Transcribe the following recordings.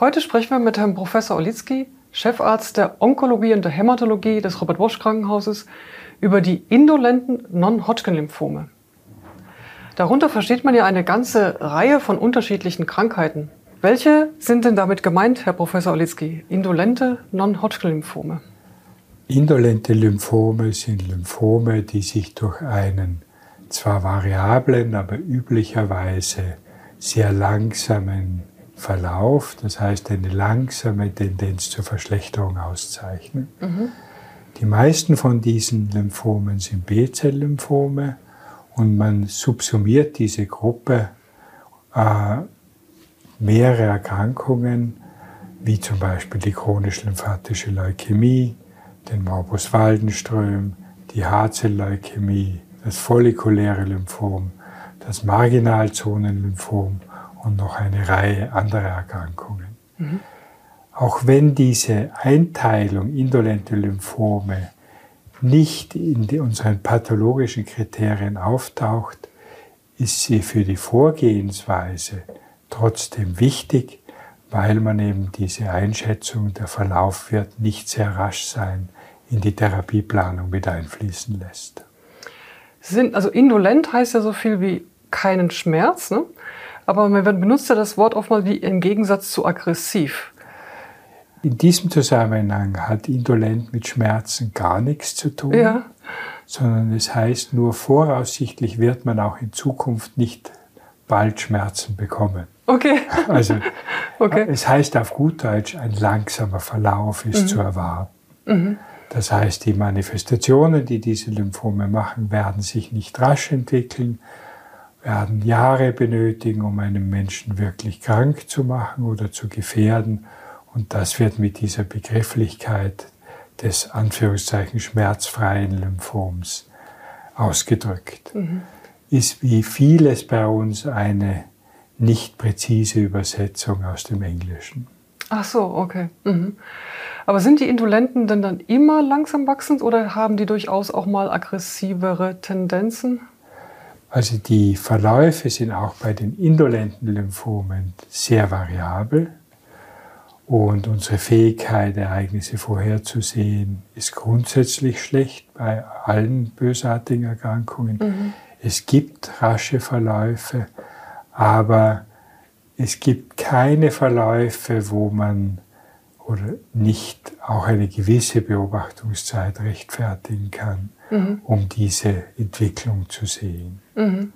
Heute sprechen wir mit Herrn Professor Olitzky, Chefarzt der Onkologie und der Hämatologie des Robert Bosch Krankenhauses, über die indolenten Non-Hodgkin-Lymphome. Darunter versteht man ja eine ganze Reihe von unterschiedlichen Krankheiten. Welche sind denn damit gemeint, Herr Professor Olitzky? Indolente Non-Hodgkin-Lymphome? Indolente Lymphome sind Lymphome, die sich durch einen zwar variablen, aber üblicherweise sehr langsamen Verlauf, das heißt eine langsame Tendenz zur Verschlechterung auszeichnen. Mhm. Die meisten von diesen Lymphomen sind B-Zell-Lymphome und man subsumiert diese Gruppe äh, mehrere Erkrankungen, wie zum Beispiel die chronisch-lymphatische Leukämie, den Morbus Waldenström, die Haarzell-Leukämie, das follikuläre Lymphom, das Marginalzonenlymphom und noch eine Reihe anderer Erkrankungen. Mhm. Auch wenn diese Einteilung indolente Lymphome nicht in unseren pathologischen Kriterien auftaucht, ist sie für die Vorgehensweise trotzdem wichtig, weil man eben diese Einschätzung, der Verlauf wird nicht sehr rasch sein, in die Therapieplanung mit einfließen lässt. Sind, also indolent heißt ja so viel wie keinen Schmerz, ne? aber man benutzt ja das Wort oftmals wie im Gegensatz zu aggressiv. In diesem Zusammenhang hat indolent mit Schmerzen gar nichts zu tun, ja. sondern es heißt nur, voraussichtlich wird man auch in Zukunft nicht bald Schmerzen bekommen. Okay. Also okay. es heißt auf gut Deutsch, ein langsamer Verlauf ist mhm. zu erwarten. Mhm. Das heißt, die Manifestationen, die diese Lymphome machen, werden sich nicht rasch entwickeln, werden Jahre benötigen, um einen Menschen wirklich krank zu machen oder zu gefährden. Und das wird mit dieser Begrifflichkeit des Anführungszeichen schmerzfreien Lymphoms ausgedrückt. Mhm. Ist wie vieles bei uns eine nicht präzise Übersetzung aus dem Englischen. Ach so, okay. Mhm. Aber sind die Indolenten denn dann immer langsam wachsend oder haben die durchaus auch mal aggressivere Tendenzen? Also die Verläufe sind auch bei den indolenten Lymphomen sehr variabel und unsere Fähigkeit, Ereignisse vorherzusehen, ist grundsätzlich schlecht bei allen bösartigen Erkrankungen. Mhm. Es gibt rasche Verläufe, aber es gibt keine Verläufe, wo man oder nicht auch eine gewisse Beobachtungszeit rechtfertigen kann, mhm. um diese Entwicklung zu sehen. Mhm.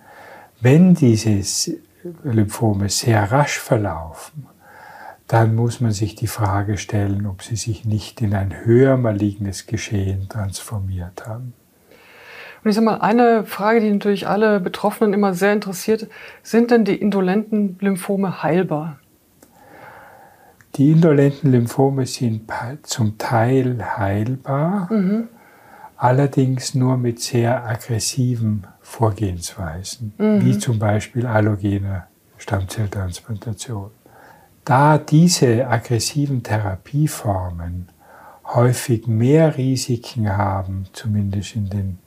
Wenn diese Lymphome sehr rasch verlaufen, dann muss man sich die Frage stellen, ob sie sich nicht in ein höher malignes Geschehen transformiert haben. Und ich sage mal, eine Frage, die natürlich alle Betroffenen immer sehr interessiert, sind denn die indolenten Lymphome heilbar? Die indolenten Lymphome sind zum Teil heilbar, mhm. Allerdings nur mit sehr aggressiven Vorgehensweisen, mhm. wie zum Beispiel allogene Stammzelltransplantation. Da diese aggressiven Therapieformen häufig mehr Risiken haben, zumindest in den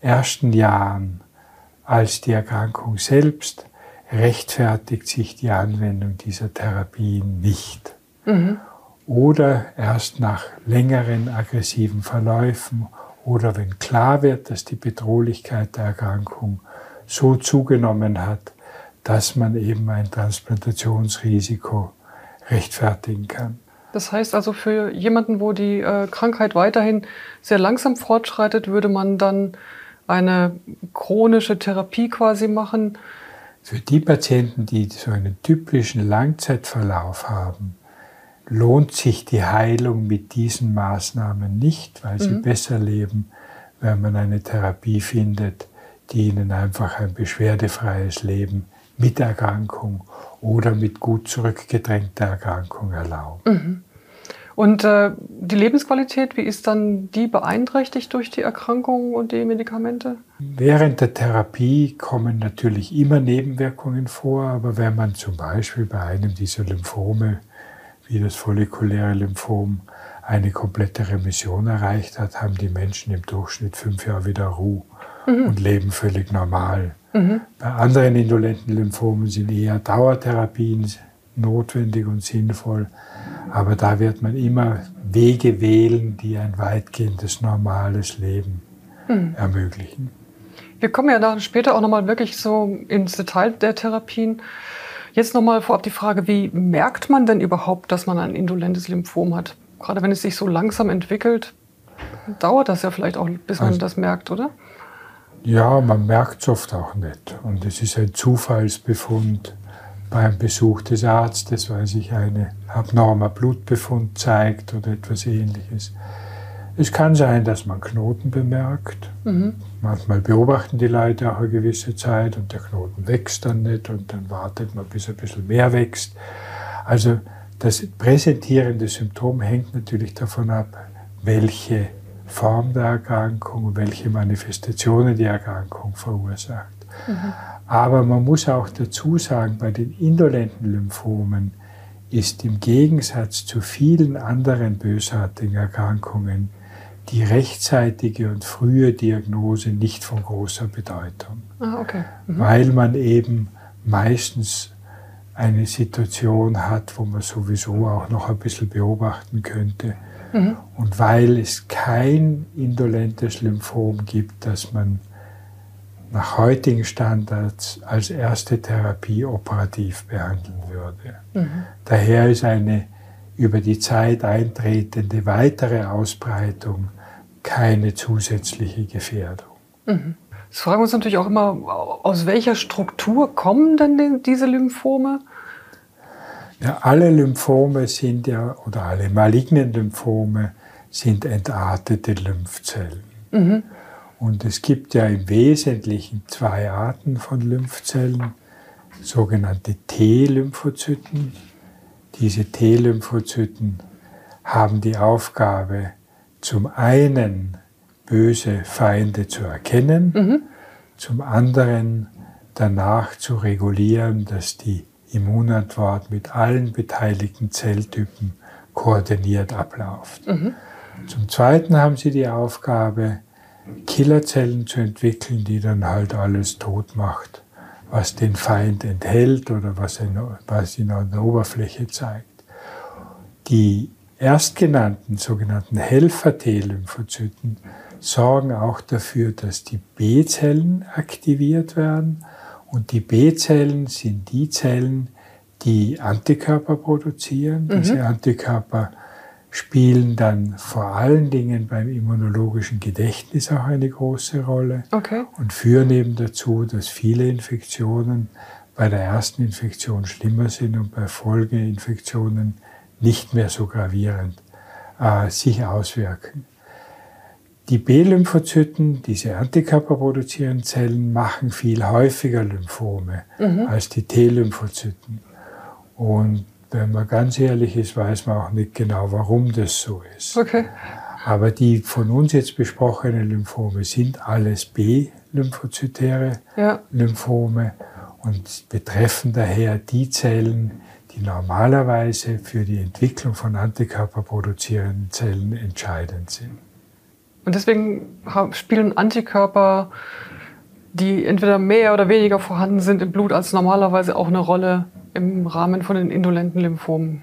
ersten Jahren als die Erkrankung selbst rechtfertigt sich die Anwendung dieser Therapien nicht. Mhm. Oder erst nach längeren aggressiven Verläufen oder wenn klar wird, dass die Bedrohlichkeit der Erkrankung so zugenommen hat, dass man eben ein Transplantationsrisiko rechtfertigen kann. Das heißt also für jemanden, wo die äh, Krankheit weiterhin sehr langsam fortschreitet, würde man dann eine chronische Therapie quasi machen. Für die Patienten, die so einen typischen Langzeitverlauf haben, lohnt sich die Heilung mit diesen Maßnahmen nicht, weil sie mhm. besser leben, wenn man eine Therapie findet, die ihnen einfach ein beschwerdefreies Leben mit Erkrankung oder mit gut zurückgedrängter Erkrankung erlaubt. Mhm. Und äh, die Lebensqualität, wie ist dann die beeinträchtigt durch die Erkrankung und die Medikamente? Während der Therapie kommen natürlich immer Nebenwirkungen vor, aber wenn man zum Beispiel bei einem dieser Lymphome, wie das follikuläre Lymphom, eine komplette Remission erreicht hat, haben die Menschen im Durchschnitt fünf Jahre wieder Ruhe mhm. und leben völlig normal. Mhm. Bei anderen indolenten Lymphomen sind eher Dauertherapien notwendig und sinnvoll. Aber da wird man immer Wege wählen, die ein weitgehendes normales Leben mhm. ermöglichen. Wir kommen ja dann später auch nochmal wirklich so ins Detail der Therapien. Jetzt nochmal vorab die Frage, wie merkt man denn überhaupt, dass man ein indolentes Lymphom hat? Gerade wenn es sich so langsam entwickelt, dauert das ja vielleicht auch, bis man also, das merkt, oder? Ja, man merkt es oft auch nicht. Und es ist ein Zufallsbefund beim Besuch des Arztes, weil sich ein abnormer Blutbefund zeigt oder etwas ähnliches. Es kann sein, dass man Knoten bemerkt. Mhm. Manchmal beobachten die Leute auch eine gewisse Zeit und der Knoten wächst dann nicht und dann wartet man, bis er ein bisschen mehr wächst. Also das präsentierende Symptom hängt natürlich davon ab, welche Form der Erkrankung und welche Manifestationen die Erkrankung verursacht. Mhm. Aber man muss auch dazu sagen, bei den indolenten Lymphomen ist im Gegensatz zu vielen anderen bösartigen Erkrankungen die rechtzeitige und frühe Diagnose nicht von großer Bedeutung. Ah, okay. mhm. Weil man eben meistens eine Situation hat, wo man sowieso auch noch ein bisschen beobachten könnte. Mhm. Und weil es kein indolentes Lymphom gibt, das man nach heutigen Standards als erste Therapie operativ behandeln würde. Mhm. Daher ist eine über die Zeit eintretende weitere Ausbreitung keine zusätzliche Gefährdung. Mhm. Jetzt fragen wir uns natürlich auch immer, aus welcher Struktur kommen denn diese Lymphome? Ja, alle Lymphome sind ja, oder alle malignen Lymphome sind entartete Lymphzellen. Mhm. Und es gibt ja im Wesentlichen zwei Arten von Lymphzellen, sogenannte T-Lymphozyten. Diese T-Lymphozyten haben die Aufgabe, zum einen böse Feinde zu erkennen, mhm. zum anderen danach zu regulieren, dass die Immunantwort mit allen beteiligten Zelltypen koordiniert abläuft. Mhm. Zum Zweiten haben sie die Aufgabe, Killerzellen zu entwickeln, die dann halt alles tot macht, was den Feind enthält oder was, in, was ihn an der Oberfläche zeigt. Die erstgenannten sogenannten Helfer-T-Lymphozyten sorgen auch dafür, dass die B-Zellen aktiviert werden. Und die B-Zellen sind die Zellen, die Antikörper produzieren. Mhm. Diese Antikörper spielen dann vor allen Dingen beim immunologischen Gedächtnis auch eine große Rolle okay. und führen eben dazu, dass viele Infektionen bei der ersten Infektion schlimmer sind und bei Folgeinfektionen nicht mehr so gravierend äh, sich auswirken. Die B-Lymphozyten, diese Antikörper produzierenden Zellen, machen viel häufiger Lymphome mhm. als die T-Lymphozyten. Und wenn man ganz ehrlich ist, weiß man auch nicht genau, warum das so ist. Okay. Aber die von uns jetzt besprochenen Lymphome sind alles B-lymphozytäre ja. Lymphome und betreffen daher die Zellen, die normalerweise für die Entwicklung von antikörperproduzierenden Zellen entscheidend sind. Und deswegen spielen Antikörper, die entweder mehr oder weniger vorhanden sind im Blut als normalerweise auch eine Rolle im Rahmen von den indolenten Lymphomen?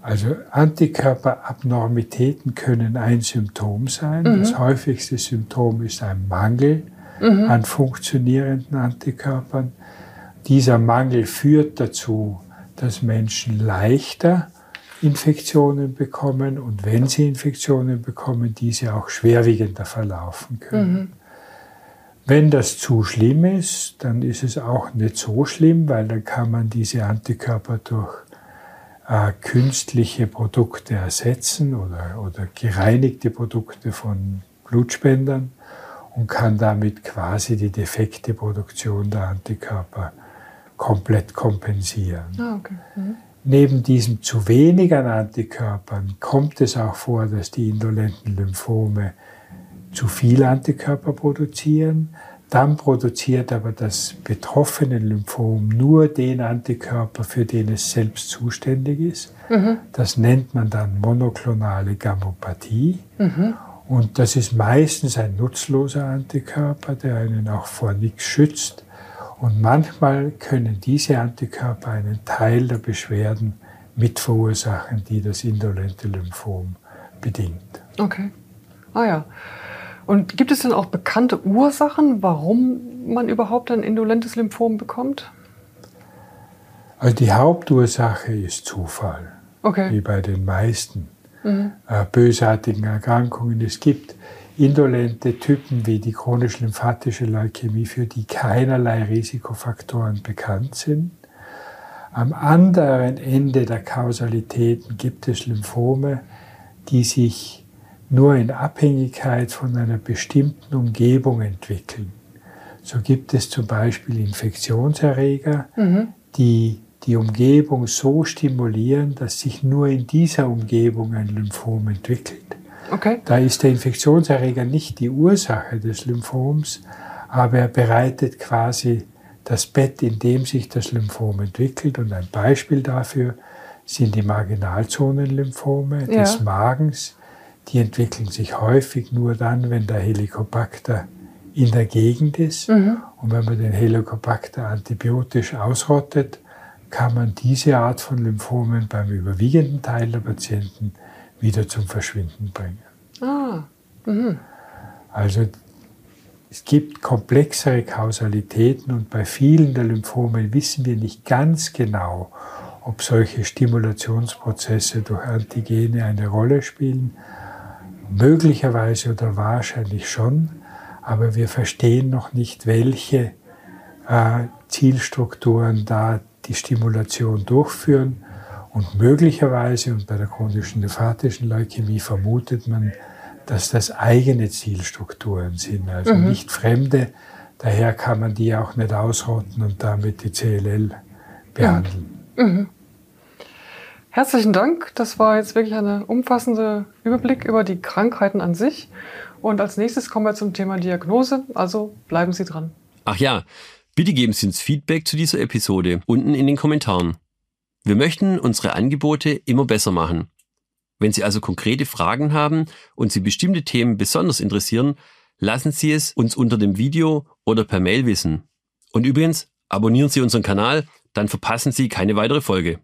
Also Antikörperabnormitäten können ein Symptom sein. Mhm. Das häufigste Symptom ist ein Mangel mhm. an funktionierenden Antikörpern. Dieser Mangel führt dazu, dass Menschen leichter Infektionen bekommen und wenn sie Infektionen bekommen, diese auch schwerwiegender verlaufen können. Mhm. Wenn das zu schlimm ist, dann ist es auch nicht so schlimm, weil dann kann man diese Antikörper durch äh, künstliche Produkte ersetzen oder, oder gereinigte Produkte von Blutspendern und kann damit quasi die defekte Produktion der Antikörper komplett kompensieren. Ah, okay. mhm. Neben diesen zu wenigen Antikörpern kommt es auch vor, dass die indolenten Lymphome zu viel Antikörper produzieren. Dann produziert aber das betroffene Lymphom nur den Antikörper, für den es selbst zuständig ist. Mhm. Das nennt man dann monoklonale Gammopathie. Mhm. Und das ist meistens ein nutzloser Antikörper, der einen auch vor nichts schützt. Und manchmal können diese Antikörper einen Teil der Beschwerden mit verursachen, die das indolente Lymphom bedingt. Okay. Ah ja. Und gibt es denn auch bekannte Ursachen, warum man überhaupt ein indolentes Lymphom bekommt? Also die Hauptursache ist Zufall, okay. wie bei den meisten mhm. äh, bösartigen Erkrankungen. Es gibt indolente Typen wie die chronisch-lymphatische Leukämie, für die keinerlei Risikofaktoren bekannt sind. Am anderen Ende der Kausalitäten gibt es Lymphome, die sich nur in Abhängigkeit von einer bestimmten Umgebung entwickeln. So gibt es zum Beispiel Infektionserreger, mhm. die die Umgebung so stimulieren, dass sich nur in dieser Umgebung ein Lymphom entwickelt. Okay. Da ist der Infektionserreger nicht die Ursache des Lymphoms, aber er bereitet quasi das Bett, in dem sich das Lymphom entwickelt. Und ein Beispiel dafür sind die Marginalzonenlymphome ja. des Magens. Die entwickeln sich häufig nur dann, wenn der Helicobacter in der Gegend ist. Mhm. Und wenn man den Helicobacter antibiotisch ausrottet, kann man diese Art von Lymphomen beim überwiegenden Teil der Patienten wieder zum Verschwinden bringen. Ah. Mhm. Also es gibt komplexere Kausalitäten und bei vielen der Lymphomen wissen wir nicht ganz genau, ob solche Stimulationsprozesse durch Antigene eine Rolle spielen. Möglicherweise oder wahrscheinlich schon, aber wir verstehen noch nicht, welche äh, Zielstrukturen da die Stimulation durchführen. Und möglicherweise, und bei der chronischen lymphatischen Leukämie vermutet man, dass das eigene Zielstrukturen sind, also mhm. nicht fremde. Daher kann man die auch nicht ausrotten und damit die CLL behandeln. Mhm. Mhm. Herzlichen Dank. Das war jetzt wirklich ein umfassender Überblick über die Krankheiten an sich. Und als nächstes kommen wir zum Thema Diagnose. Also bleiben Sie dran. Ach ja, Bitte geben Sie uns Feedback zu dieser Episode unten in den Kommentaren. Wir möchten unsere Angebote immer besser machen. Wenn Sie also konkrete Fragen haben und Sie bestimmte Themen besonders interessieren, lassen Sie es uns unter dem Video oder per Mail wissen. Und übrigens, abonnieren Sie unseren Kanal, dann verpassen Sie keine weitere Folge.